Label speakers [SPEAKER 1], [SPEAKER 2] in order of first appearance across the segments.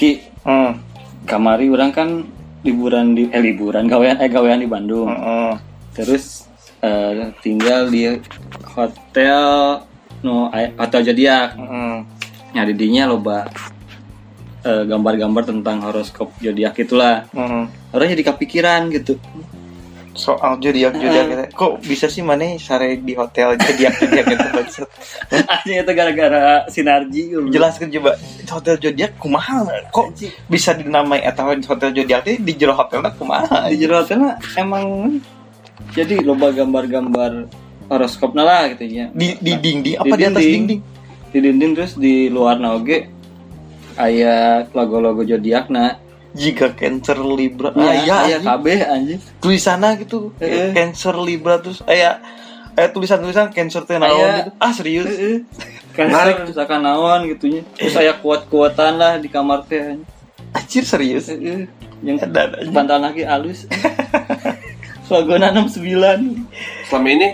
[SPEAKER 1] Ki
[SPEAKER 2] Hmm.
[SPEAKER 1] kamari orang kan liburan di eh liburan gawean eh gawean di Bandung
[SPEAKER 2] Heeh.
[SPEAKER 1] terus eh, tinggal di hotel no ay- hotel Zodiac
[SPEAKER 2] Heeh.
[SPEAKER 1] ya di dinya loba eh, gambar-gambar tentang horoskop zodiak itulah
[SPEAKER 2] Heeh.
[SPEAKER 1] orang jadi kepikiran gitu
[SPEAKER 2] Soal zodiak zodiak gitu. Kok bisa sih mana sare di hotel zodiak zodiak gitu maksud?
[SPEAKER 1] Anjing itu gara-gara sinergi.
[SPEAKER 2] Jelaskan coba hotel zodiak kumaha? Kok bisa dinamai eta hotel zodiak teh di jero hotelnya kumaha?
[SPEAKER 1] di jero hotel mah emang jadi loba gambar-gambar horoskopnya lah gitu ya
[SPEAKER 2] Di di dinding apa
[SPEAKER 1] Di
[SPEAKER 2] di, atas
[SPEAKER 1] dinding. di dinding terus di luar oge aya logo-logo zodiakna
[SPEAKER 2] Jika Cancer Libra.
[SPEAKER 1] ya,
[SPEAKER 2] Ah, iya,
[SPEAKER 1] aya
[SPEAKER 2] anjing.
[SPEAKER 1] kabeh anjing
[SPEAKER 2] tulisannya gitu
[SPEAKER 1] Heeh.
[SPEAKER 2] Cancer Libra terus aya aya tulisan-tulisan Cancer teh naon
[SPEAKER 1] Aya.
[SPEAKER 2] gitu. Ah serius?
[SPEAKER 1] Heeh. Cancer misalkan naon gitunya terus aya kuat-kuatan lah di kamar teh.
[SPEAKER 2] Anjir serius.
[SPEAKER 1] Yang bantal lagi halus logona 69
[SPEAKER 3] Selama ini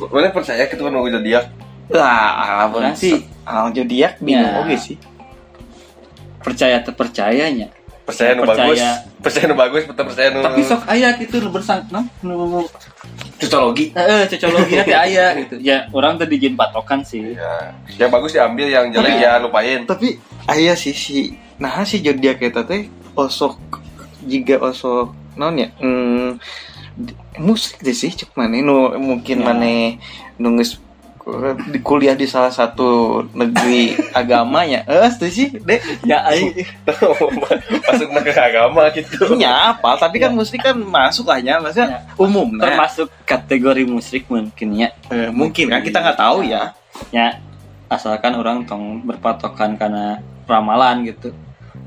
[SPEAKER 3] mana percaya gitu kan mau zodiak?
[SPEAKER 2] Lah,
[SPEAKER 1] Orang sih
[SPEAKER 2] Ah, zodiak bingung
[SPEAKER 1] Ya.
[SPEAKER 2] oke sih.
[SPEAKER 1] percaya terpercayanya
[SPEAKER 3] Percaya nu bagus, percaya nu bagus, betul percaya nu
[SPEAKER 1] tapi sok aya gitu nu bersang nah, nu
[SPEAKER 3] cocologi.
[SPEAKER 1] eh cocologi teh aya gitu ya orang teh dijin patokan sih
[SPEAKER 3] Ya, yang bagus diambil, yang jelek
[SPEAKER 1] Tapi-
[SPEAKER 3] ya lupain.
[SPEAKER 2] Tapi aya sih si nah si zodiak eta teh osok jika osok naon ya? Hmm, di- musik deh sih cek mana nu mungkin
[SPEAKER 1] Ya.
[SPEAKER 2] mana nunggus di kuliah di salah satu negeri agamanya eh itu sih deh
[SPEAKER 1] ya aing.
[SPEAKER 3] Masuk ke agama gitu.
[SPEAKER 2] nya apa? Tapi kan musik kan masuk lah ya maksudnya umum nah.
[SPEAKER 1] termasuk kategori musrik mungkin ya.
[SPEAKER 2] Eh, mungkin kan kita nggak tahu ya.
[SPEAKER 1] Ya. Asalkan orang tong berpatokan karena ramalan gitu.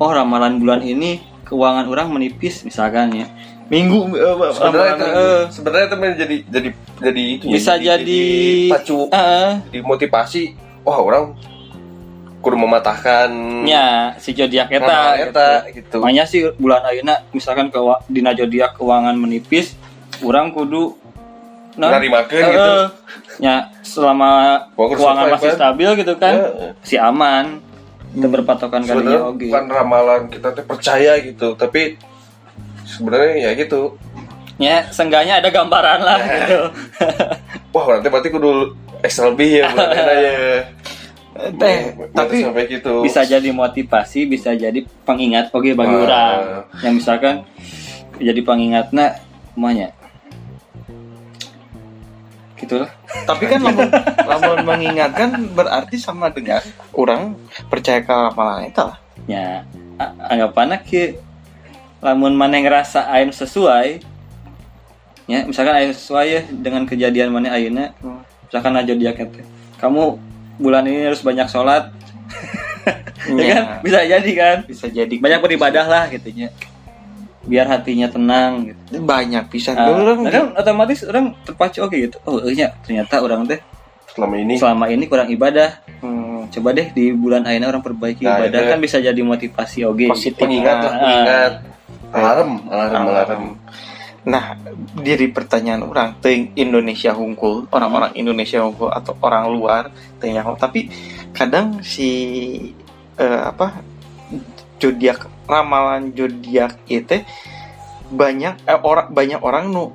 [SPEAKER 1] Oh ramalan bulan ini keuangan orang menipis misalkan ya
[SPEAKER 2] minggu eh,
[SPEAKER 3] Sebenarnya itu,
[SPEAKER 2] eh,
[SPEAKER 3] sebenarnya itu jadi jadi jadi itu ya,
[SPEAKER 1] bisa jadi
[SPEAKER 3] pacu
[SPEAKER 1] eh,
[SPEAKER 3] dimotivasi. Wah orang kudu mematahkan
[SPEAKER 1] ya si zodiak eta gitu.
[SPEAKER 3] eta gitu.
[SPEAKER 1] Makanya sih bulan ayeuna misalkan ke dina zodiak keuangan menipis orang kudu nah,
[SPEAKER 3] Narimakeun
[SPEAKER 1] eh,
[SPEAKER 3] gitu.
[SPEAKER 1] ya selama
[SPEAKER 3] Pokoknya
[SPEAKER 1] keuangan masih
[SPEAKER 3] kan?
[SPEAKER 1] stabil gitu kan
[SPEAKER 3] Heeh.
[SPEAKER 1] si aman kita berpatokan kali
[SPEAKER 3] sebenarnya
[SPEAKER 1] oge
[SPEAKER 3] bukan ramalan kita tuh percaya gitu tapi sebenarnya ya gitu.
[SPEAKER 1] Ya seenggaknya ada gambaran lah gitu.
[SPEAKER 3] Wah berarti berarti kudu ekstra lebih ya berarti ya.
[SPEAKER 2] Teh tapi
[SPEAKER 3] sampai gitu.
[SPEAKER 1] bisa jadi motivasi bisa jadi pengingat oke bagi orang. Yang misalkan jadi pengingatnya semuanya. Gitulah.
[SPEAKER 2] Tapi kan lamun lamun mengingatkan berarti sama dengan orang percaya ke ramalan itu lah.
[SPEAKER 1] Ya anggapannya ki lamun mana ngerasa aing sesuai ya misalkan aing sesuai ya dengan kejadian mana ayeuna misalkan aja dia kete kamu bulan ini harus banyak sholat. Ya
[SPEAKER 2] Ya.
[SPEAKER 1] kan bisa jadi kan?
[SPEAKER 2] Bisa jadi.
[SPEAKER 1] Banyak beribadah lah gitunya biar hatinya tenang gitu.
[SPEAKER 2] Banyak bisa
[SPEAKER 1] Ah,
[SPEAKER 2] orang
[SPEAKER 1] nah kan otomatis orang terpacu oke gitu. Oh iya ternyata orang teh
[SPEAKER 3] selama ini.
[SPEAKER 1] selama ini kurang ibadah.
[SPEAKER 2] Hmm,
[SPEAKER 1] coba deh di bulan aina orang perbaiki
[SPEAKER 3] Nah,
[SPEAKER 1] ibadah
[SPEAKER 3] itu.
[SPEAKER 1] kan bisa jadi motivasi oke.
[SPEAKER 2] Positif.
[SPEAKER 3] pengingat lah
[SPEAKER 1] Ah.
[SPEAKER 3] pengingat alarm alarm alarm.
[SPEAKER 2] nah dari pertanyaan orang teng Indonesia hungkul orang-orang Indonesia hungkul atau orang luar teng yang tapi kadang si eh, apa zodiak ramalan zodiak itu banyak eh, orang banyak orang nu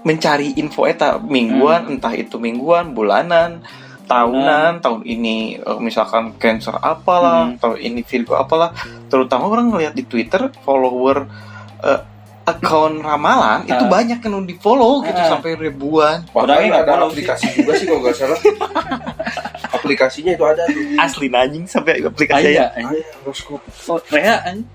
[SPEAKER 2] mencari info eta mingguan entah itu mingguan bulanan tahunan tahun ini eh, misalkan cancer apalah
[SPEAKER 1] Hmm.
[SPEAKER 2] tahun ini Virgo apalah terutama orang ngeliat di Twitter follower eh, akun ramalan itu
[SPEAKER 1] Ah.
[SPEAKER 2] banyak yang di follow gitu
[SPEAKER 1] Ah.
[SPEAKER 2] sampai ribuan
[SPEAKER 3] bahkan ada
[SPEAKER 1] follow
[SPEAKER 3] aplikasi juga sih kalau nggak salah aplikasinya itu ada tuh
[SPEAKER 2] asli anjing sampai aplikasi
[SPEAKER 3] ya, horoskop.
[SPEAKER 1] oh, Rea anjing.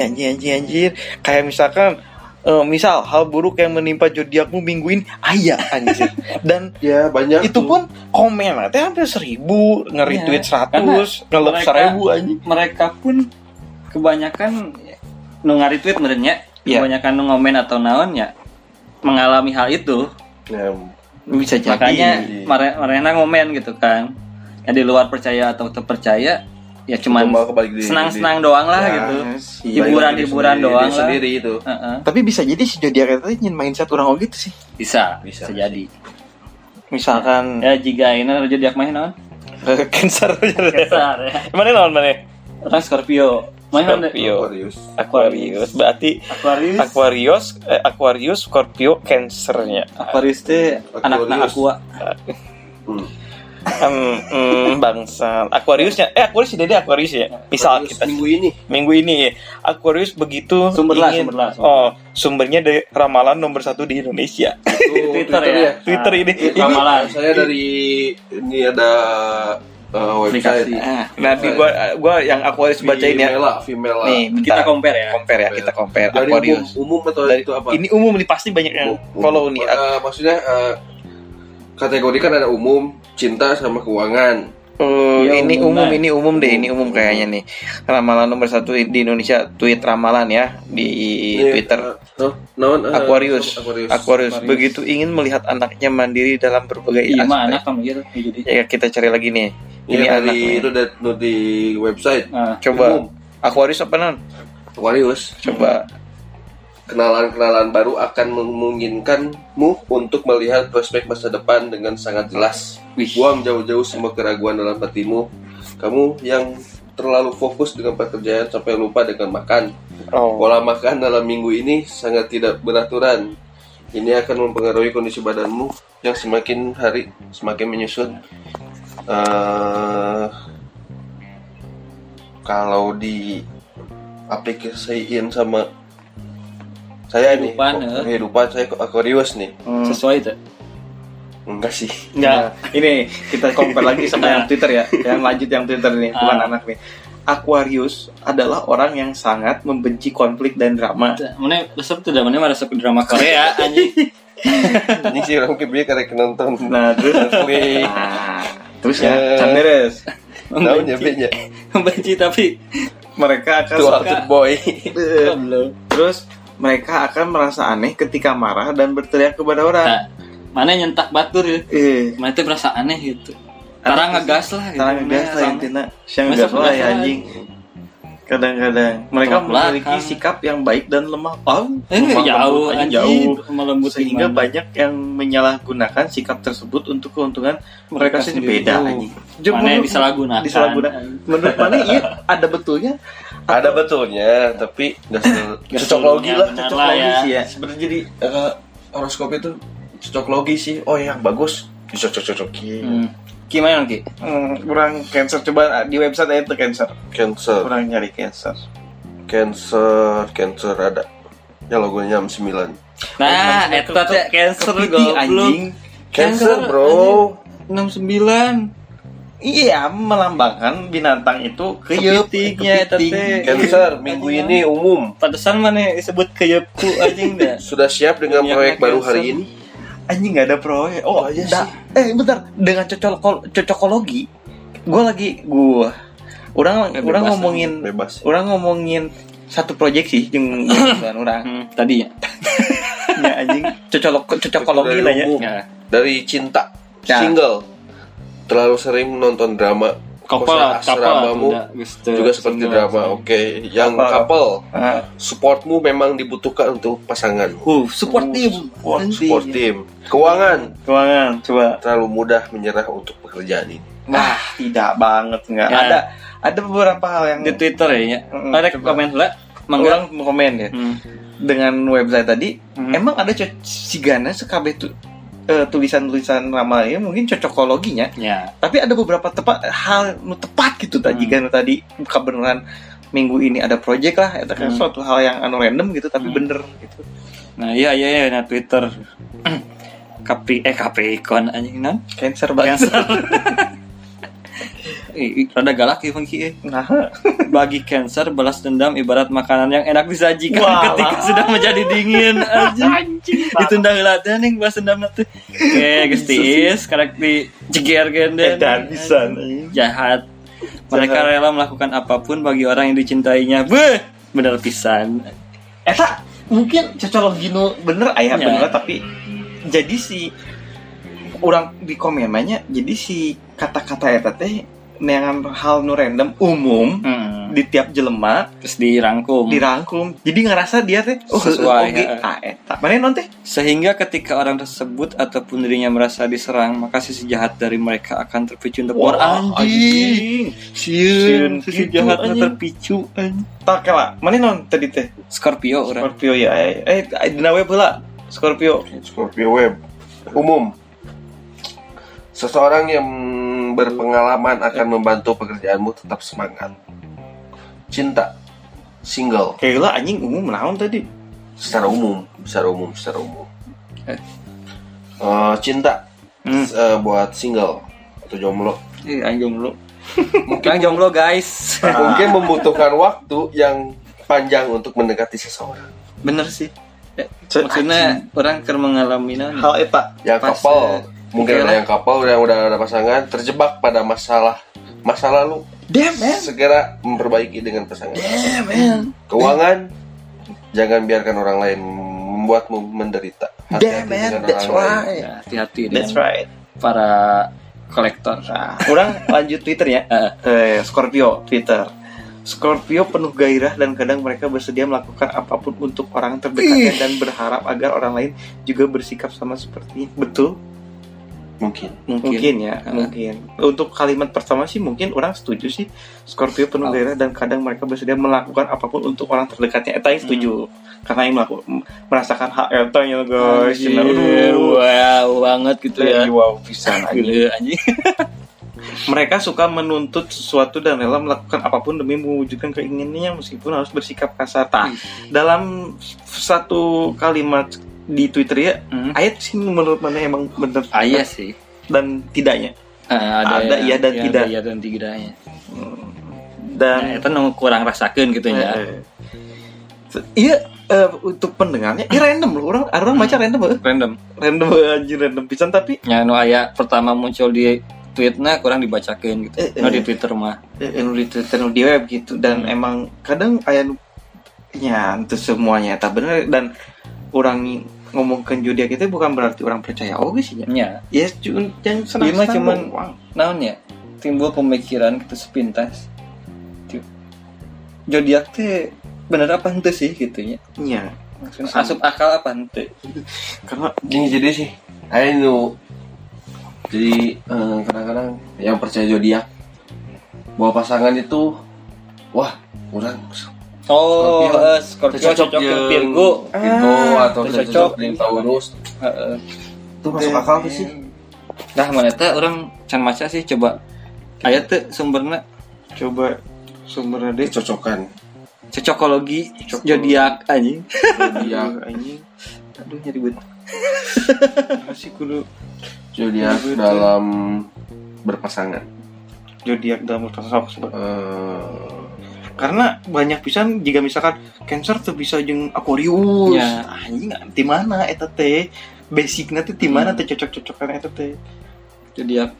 [SPEAKER 2] anjing anjing anjing kayak misalkan eh, misal hal buruk yang menimpa zodiakmu minggu ini ayah anjir. Dan
[SPEAKER 3] ya banyak
[SPEAKER 2] itu
[SPEAKER 3] tuh.
[SPEAKER 2] pun komen nanti hampir seribu nge-retweet
[SPEAKER 1] Iya,
[SPEAKER 2] seratus nge-love
[SPEAKER 1] mereka-
[SPEAKER 2] seribu anjing.
[SPEAKER 1] mereka pun kebanyakan nu ngaritweet merenya
[SPEAKER 2] Iya.
[SPEAKER 1] kebanyakan nu ngomen atau naon ya mengalami hal itu.
[SPEAKER 3] Ya,
[SPEAKER 2] bisa jadi.
[SPEAKER 1] Makanya mere- mereka ngomen gitu kan. Ya di luar percaya atau terpercaya ya cuman senang-senang doang lah
[SPEAKER 3] Ya,
[SPEAKER 1] gitu. hiburan-hiburan
[SPEAKER 3] Diri
[SPEAKER 1] doang lah.
[SPEAKER 3] sendiri itu.
[SPEAKER 1] Heeh.
[SPEAKER 2] tapi bisa jadi si zodiak itu nyen mindset orang gitu sih.
[SPEAKER 1] Bisa
[SPEAKER 3] Bisa.
[SPEAKER 1] bisa jadi.
[SPEAKER 2] Misalkan
[SPEAKER 1] ya jika ini jadi main naon?
[SPEAKER 2] Cancer
[SPEAKER 1] Kesar, ya.
[SPEAKER 2] mana lawan mana?
[SPEAKER 1] Orang Scorpio. Mana?
[SPEAKER 2] Scorpio.
[SPEAKER 3] Aquarius.
[SPEAKER 2] Aquarius. Berarti
[SPEAKER 1] Aquarius.
[SPEAKER 2] Aquarius eh, Aquarius Scorpio Cancernya.
[SPEAKER 1] Aquarius teh anak-anak aqua.
[SPEAKER 3] Hmm.
[SPEAKER 2] Hmm, hmm, bangsa Aquariusnya eh Aquarius jadi Aquarius ya misal
[SPEAKER 3] Aquarius
[SPEAKER 2] kita
[SPEAKER 3] minggu ini
[SPEAKER 2] minggu ini Aquarius begitu
[SPEAKER 1] Sumber lah,
[SPEAKER 2] ingin
[SPEAKER 1] sumber lah, sumber.
[SPEAKER 2] oh sumbernya dari ramalan nomor satu di Indonesia
[SPEAKER 3] Itu
[SPEAKER 1] Twitter ya.
[SPEAKER 2] Twitter ini
[SPEAKER 3] Ini
[SPEAKER 1] Ramalan.
[SPEAKER 3] saya dari ini ada uh, website
[SPEAKER 1] Aplikasi.
[SPEAKER 2] Ah, nah di gua gua yang Aquarius bacain ya
[SPEAKER 3] Vimela, Vimela.
[SPEAKER 2] nih
[SPEAKER 1] Kita compare ya.
[SPEAKER 2] compare ya kita compare
[SPEAKER 3] Dari
[SPEAKER 2] Aquarius
[SPEAKER 3] umum, umum atau
[SPEAKER 2] dari
[SPEAKER 3] itu apa?
[SPEAKER 2] ini umum nih pasti banyak yang
[SPEAKER 3] Umum.
[SPEAKER 2] follow nih
[SPEAKER 3] Eh, maksudnya eh, kategori kan ada umum, cinta sama keuangan.
[SPEAKER 2] Eh,
[SPEAKER 1] Iya,
[SPEAKER 2] ini
[SPEAKER 1] umum
[SPEAKER 2] umum, ini umum deh, ini umum kayaknya nih. Ramalan nomor satu di Indonesia, tweet ramalan ya di
[SPEAKER 3] Ini,
[SPEAKER 2] Twitter.
[SPEAKER 3] eh, oh, naon, eh,
[SPEAKER 2] Aquarius.
[SPEAKER 3] Aquarius.
[SPEAKER 2] Aquarius begitu ingin melihat anaknya mandiri dalam berbagai
[SPEAKER 1] Iya
[SPEAKER 2] aspek.
[SPEAKER 1] mana kamu gitu jadi.
[SPEAKER 2] Ya kita cari lagi nih.
[SPEAKER 3] Ini,
[SPEAKER 2] Ini
[SPEAKER 3] dari
[SPEAKER 2] anaknya.
[SPEAKER 3] itu dari, di website
[SPEAKER 1] Nah,
[SPEAKER 2] Coba
[SPEAKER 3] umum.
[SPEAKER 2] Aquarius apa non?
[SPEAKER 3] Aquarius.
[SPEAKER 2] Coba
[SPEAKER 3] Kenalan-kenalan baru akan memungkinkanmu untuk melihat prospek masa depan dengan sangat jelas.
[SPEAKER 1] Wih.
[SPEAKER 3] Buang jauh-jauh semua keraguan dalam hatimu. Kamu yang terlalu fokus dengan pekerjaan sampai lupa dengan makan.
[SPEAKER 2] oh
[SPEAKER 3] Pola makan dalam minggu ini sangat tidak beraturan. Ini akan mempengaruhi kondisi badanmu yang semakin hari semakin menyusut. Eh, kalau di aplikasiin sama saya
[SPEAKER 1] Kehidupan,
[SPEAKER 3] kok-
[SPEAKER 1] ya.
[SPEAKER 3] kehidupan saya kok Aquarius nih
[SPEAKER 2] Hmm.
[SPEAKER 1] sesuai tuh.
[SPEAKER 3] enggak sih
[SPEAKER 2] Enggak, ini kita compare lagi sama yang Twitter ya. Yang lanjut yang Twitter nih, bukan
[SPEAKER 1] Ah.
[SPEAKER 2] anak nih. Aquarius adalah orang yang sangat membenci konflik dan drama.
[SPEAKER 1] Mana resep tuh mana resep drama Korea anjing.
[SPEAKER 3] ini sih orang kebeli karena nonton
[SPEAKER 2] Nah, terus
[SPEAKER 3] Netflix
[SPEAKER 2] Nah, terus ya,
[SPEAKER 3] Eh.
[SPEAKER 2] can beres.
[SPEAKER 3] tahu nyebutnya
[SPEAKER 1] Membenci tapi
[SPEAKER 2] Mereka akan
[SPEAKER 3] tuh
[SPEAKER 2] suka.
[SPEAKER 3] Boy
[SPEAKER 2] Eh. Terus mereka akan merasa aneh ketika marah dan berteriak kepada orang.
[SPEAKER 1] Nah, mana nyentak batur ya.
[SPEAKER 2] Eh,
[SPEAKER 1] Mana tuh merasa aneh gitu. Karena ngegas lah gitu.
[SPEAKER 2] sekarang ngegas lah intinya. Siang ngegas lah ya anjing. Kadang-kadang mereka
[SPEAKER 1] Tolak
[SPEAKER 2] memiliki
[SPEAKER 1] belakang.
[SPEAKER 2] sikap yang baik dan lemah. Oh,
[SPEAKER 1] Eh,
[SPEAKER 2] lemah
[SPEAKER 1] jauh
[SPEAKER 2] lembut aja,
[SPEAKER 1] anjing,
[SPEAKER 2] jauh.
[SPEAKER 1] melembut
[SPEAKER 2] Sehingga
[SPEAKER 1] gimana.
[SPEAKER 2] banyak yang menyalahgunakan sikap tersebut untuk keuntungan mereka
[SPEAKER 1] Mereka
[SPEAKER 2] sendiri beda anjing.
[SPEAKER 1] Mana yang disalahgunakan.
[SPEAKER 2] Disalahgunakan. Menurut mana iya ada betulnya?
[SPEAKER 3] Ada betulnya tapi nggak cocok logi lah cocok logi
[SPEAKER 1] ya.
[SPEAKER 3] sih ya sebenarnya jadi eh, horoskop itu cocok logi sih oh yang bagus dicocok-cocokin
[SPEAKER 1] Hmm. Gimana Ki?
[SPEAKER 2] Hmm, kurang cancer coba di website aja tuh cancer.
[SPEAKER 3] cancer
[SPEAKER 2] Kurang nyari cancer.
[SPEAKER 3] cancer cancer ada ya logonya jam 9
[SPEAKER 1] Nah, eta teh cancer goblok.
[SPEAKER 2] anjing.
[SPEAKER 3] cancer bro
[SPEAKER 1] 69.
[SPEAKER 2] Iya, melambangkan binatang itu
[SPEAKER 1] Kepitingnya eta
[SPEAKER 2] kepiting.
[SPEAKER 1] teh.
[SPEAKER 3] cancer minggu ini umum
[SPEAKER 1] Pantesan mana disebut keyepku anjing dah.
[SPEAKER 3] sudah siap dengan proyek baru hari ini
[SPEAKER 2] Anjing nggak ada proyek. Oh,
[SPEAKER 3] aja
[SPEAKER 2] da- Eh, bentar. Dengan cocok cocokologi, gue lagi gue orang
[SPEAKER 3] Eh,
[SPEAKER 2] orang
[SPEAKER 3] bebas,
[SPEAKER 2] ngomongin
[SPEAKER 3] bebas
[SPEAKER 2] orang ngomongin satu proyek sih jeung dengan orang
[SPEAKER 1] Hmm, tadi ya.
[SPEAKER 2] ya anjing cocok cocokologi lah ya.
[SPEAKER 1] Ya.
[SPEAKER 3] dari cinta
[SPEAKER 2] Ya.
[SPEAKER 3] single terlalu sering nonton drama.
[SPEAKER 1] Couple lah,
[SPEAKER 3] asramamu juga seperti drama. oke yang
[SPEAKER 2] Couple.
[SPEAKER 3] couple
[SPEAKER 2] Ah,
[SPEAKER 3] supportmu memang dibutuhkan untuk pasangan.
[SPEAKER 2] Uh, support team.
[SPEAKER 3] support, support team. Keuangan.
[SPEAKER 2] Keuangan coba.
[SPEAKER 3] Terlalu mudah menyerah untuk pekerjaan ini.
[SPEAKER 2] Wah, tidak banget nggak.
[SPEAKER 1] Ya.
[SPEAKER 2] ada ada beberapa hal yang
[SPEAKER 1] di Twitter ya.
[SPEAKER 2] Mm-mm,
[SPEAKER 1] Ada
[SPEAKER 2] coba.
[SPEAKER 1] komen lah.
[SPEAKER 2] orang mau komen ya.
[SPEAKER 1] Hmm.
[SPEAKER 2] dengan website tadi
[SPEAKER 1] Hmm.
[SPEAKER 2] emang ada sigana sekabeh tu, eh, tulisan-tulisan ramalnya mungkin cocokologinya
[SPEAKER 1] Ya.
[SPEAKER 2] tapi ada beberapa tepat hal nu tepat gitu tadi
[SPEAKER 1] Hmm.
[SPEAKER 2] kan tadi kebenaran minggu ini ada project lah itu kan
[SPEAKER 1] Hmm.
[SPEAKER 2] suatu hal yang anu random gitu tapi
[SPEAKER 1] Hmm.
[SPEAKER 2] bener gitu
[SPEAKER 1] Nah, iya iya iya nah Twitter. Capri eh Capricorn anjing non.
[SPEAKER 2] cancer banget
[SPEAKER 1] Cancer. Rada galak ya Funky eh.
[SPEAKER 2] nah
[SPEAKER 1] Bagi Cancer balas dendam ibarat makanan yang enak disajikan
[SPEAKER 2] Walah.
[SPEAKER 1] ketika sudah menjadi dingin anjing. Ditunda teh ning balas dendam teh. Oke, geus tiis karek di jeger genden.
[SPEAKER 2] edan pisan
[SPEAKER 1] Jahat. Mereka
[SPEAKER 2] Jahat.
[SPEAKER 1] rela melakukan apa pun bagi orang yang dicintainya. Beuh, bener pisan.
[SPEAKER 2] eta mungkin cocokologi nu bener ayah
[SPEAKER 1] Ya.
[SPEAKER 2] bener tapi jadi si orang di komenannya jadi si kata-kata eta teh dengan hal nu random umum
[SPEAKER 1] Hmm.
[SPEAKER 2] di tiap jelema
[SPEAKER 1] terus dirangkum.
[SPEAKER 2] dirangkum. Jadi ngerasa dia teh oh
[SPEAKER 1] Sesuai, ya.
[SPEAKER 2] ah eta. Mana non teh?
[SPEAKER 1] Sehingga ketika orang tersebut ataupun dirinya merasa diserang maka sisi jahat dari mereka akan terpicu untuk
[SPEAKER 2] Wah,
[SPEAKER 1] war anjing.
[SPEAKER 2] Sieun,
[SPEAKER 1] sisi jahatnya
[SPEAKER 2] anjing.
[SPEAKER 1] terpicu anjing.
[SPEAKER 2] Tak kela mana non tadi teh?
[SPEAKER 1] Scorpio orang.
[SPEAKER 2] Scorpio ya eh eh dina web heula Scorpio.
[SPEAKER 3] Scorpio Web. Umum. Seseorang yang berpengalaman akan membantu pekerjaanmu tetap semangat. Cinta single.
[SPEAKER 2] Kayak lah anjing umum naon tadi?
[SPEAKER 3] Secara umum secara umum secara umum.
[SPEAKER 1] Eh.
[SPEAKER 3] Eh, cinta
[SPEAKER 2] Hmm.
[SPEAKER 3] eh, buat single atau jomblo.
[SPEAKER 1] Ih, anjing jomblo. Mungkin jomblo guys.
[SPEAKER 3] mungkin membutuhkan waktu yang panjang untuk mendekati seseorang.
[SPEAKER 1] Bener sih. Ya, maksudnya orang kan mengalami
[SPEAKER 2] hal eta.
[SPEAKER 3] Couple
[SPEAKER 1] eh,
[SPEAKER 3] mungkin
[SPEAKER 1] oke
[SPEAKER 3] ada yang couple yang udah ada pasangan terjebak pada masalah masa lalu.
[SPEAKER 2] Damn man.
[SPEAKER 3] Segera memperbaiki dengan pasangan.
[SPEAKER 2] Damn man.
[SPEAKER 3] Keuangan jangan biarkan orang lain membuatmu menderita.
[SPEAKER 2] Damn man.
[SPEAKER 3] dengan
[SPEAKER 2] that's right
[SPEAKER 1] Ya, hati-hati
[SPEAKER 2] that's right.
[SPEAKER 1] para kolektor.
[SPEAKER 2] Nah, orang lanjut Twitter ya.
[SPEAKER 1] Eh.
[SPEAKER 2] Eh, Scorpio Twitter. Scorpio penuh gairah dan kadang mereka bersedia melakukan apa pun untuk orang terdekatnya dan berharap agar orang lain juga bersikap sama seperti betul
[SPEAKER 3] mungkin.
[SPEAKER 1] Mungkin,
[SPEAKER 2] mungkin ya
[SPEAKER 1] Ah.
[SPEAKER 2] mungkin. Untuk kalimat pertama sih mungkin orang setuju sih. Scorpio penuh
[SPEAKER 1] Oh.
[SPEAKER 2] gairah dan kadang mereka bersedia melakukan apa pun untuk orang terdekatnya. Eta yang setuju. Karena yang melakukan merasakan hak eta ya guys.
[SPEAKER 1] Anjir, wow banget gitu ya.
[SPEAKER 2] Wow pisan anjing. Mereka suka menuntut sesuatu dan rela melakukan apa pun demi mewujudkan keinginannya meskipun harus bersikap kasar. Tah, dalam satu kalimat di Twitter ya,
[SPEAKER 1] Hmm.
[SPEAKER 2] ayat sih menurut mana emang bener.
[SPEAKER 1] Ah, iya sih.
[SPEAKER 2] Dan tidaknya.
[SPEAKER 1] Ah,
[SPEAKER 2] Ada iya dan
[SPEAKER 1] ya,
[SPEAKER 2] tidak.
[SPEAKER 1] ada iya dan tidaknya.
[SPEAKER 2] Dan
[SPEAKER 1] nah, itu kurang rasakan gitu ya.
[SPEAKER 2] Eh, iya eh, untuk pendengarnya, ini random loh. Orang orang baca random eh.
[SPEAKER 1] random.
[SPEAKER 2] Random anjir random pisan. Tapi
[SPEAKER 1] ya nu aya pertama muncul di tweetnya kurang dibacakan gitu.
[SPEAKER 2] Eh, eh.
[SPEAKER 1] no di twitter mah.
[SPEAKER 2] Eh, nu di Twitter nu di web gitu. Dan
[SPEAKER 1] Hmm.
[SPEAKER 2] emang kadang aya nu- ya itu semuanya tak bener. Dan orang ngomongkan zodiak itu bukan berarti orang percaya. Oke sih ya
[SPEAKER 1] ya
[SPEAKER 2] ya cuma yang senang
[SPEAKER 1] Iya mah
[SPEAKER 2] senang
[SPEAKER 1] cuman-
[SPEAKER 2] doang.
[SPEAKER 1] naon ya? Timbul pemikiran gitu sepintas. Zodiak teh bener apa ente sih gitu ya?
[SPEAKER 2] Iya.
[SPEAKER 1] Maksudnya asup akal apa ente
[SPEAKER 2] karena
[SPEAKER 3] Gini jadi sih, ayo nu. Jadi eh, kadang-kadang yang percaya zodiak bahwa pasangan itu wah kurang
[SPEAKER 1] oh
[SPEAKER 3] Scorpio.
[SPEAKER 1] eh, Scorpio cocok ke
[SPEAKER 3] jeung
[SPEAKER 1] Virgo
[SPEAKER 3] Virgo.
[SPEAKER 2] Ah,
[SPEAKER 3] atau
[SPEAKER 1] cocok.
[SPEAKER 3] cocok. Dengan Taurus.
[SPEAKER 1] Heeh.
[SPEAKER 3] itu masuk akal tuh sih?
[SPEAKER 1] Nah, mana teh orang can maca sih coba. Ayat teh sumbernya
[SPEAKER 2] coba sumber ada
[SPEAKER 3] kecocokan.
[SPEAKER 1] Cocokologi.
[SPEAKER 2] Cocok-
[SPEAKER 1] zodiak anjing.
[SPEAKER 3] zodiak
[SPEAKER 2] anjing.
[SPEAKER 1] Aduh nyari bet.
[SPEAKER 2] masih kudu.
[SPEAKER 3] Zodiak dalam berpasangan.
[SPEAKER 2] Zodiak dalam sebab
[SPEAKER 3] Eh,
[SPEAKER 2] karena banyak pisan jika misalkan cancer tuh bisa jeung Aquarius
[SPEAKER 1] Ya.
[SPEAKER 2] anjing di mana eta teh basicnya tuh di mana
[SPEAKER 1] Hmm.
[SPEAKER 2] teh cocok-cocokan eta teh
[SPEAKER 1] Zodiak.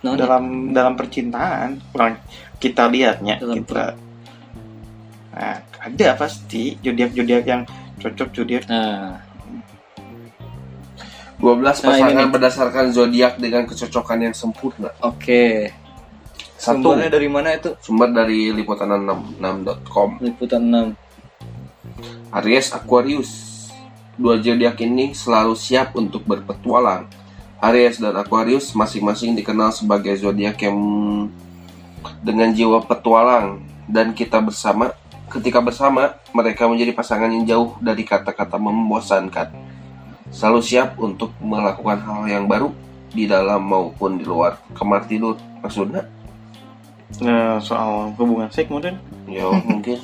[SPEAKER 1] Naon ya?
[SPEAKER 2] dalam dalam percintaan kurang kita lihatnya
[SPEAKER 1] Dalam
[SPEAKER 2] kita nah, ada pasti zodiak zodiak yang cocok zodiak
[SPEAKER 1] Nah,
[SPEAKER 3] 12
[SPEAKER 1] Nah,
[SPEAKER 3] pasangan
[SPEAKER 1] ini nih.
[SPEAKER 3] berdasarkan zodiak dengan kecocokan yang sempurna.
[SPEAKER 1] oke.
[SPEAKER 3] Satu
[SPEAKER 1] Sumbernya dari mana itu?
[SPEAKER 3] sumber dari liputan66.com.
[SPEAKER 1] Liputan 6.
[SPEAKER 3] Aries Aquarius. Dua zodiak ini selalu siap untuk berpetualang. Aries dan Aquarius masing-masing dikenal sebagai zodiak yang dengan jiwa petualang dan kita bersama ketika bersama mereka menjadi pasangan yang jauh dari kata-kata membosankan. Selalu siap untuk melakukan hal yang baru di dalam maupun di luar kamar tidur. Maksudnya?
[SPEAKER 2] Nah, soal hubungan seks modern
[SPEAKER 3] Ya mungkin.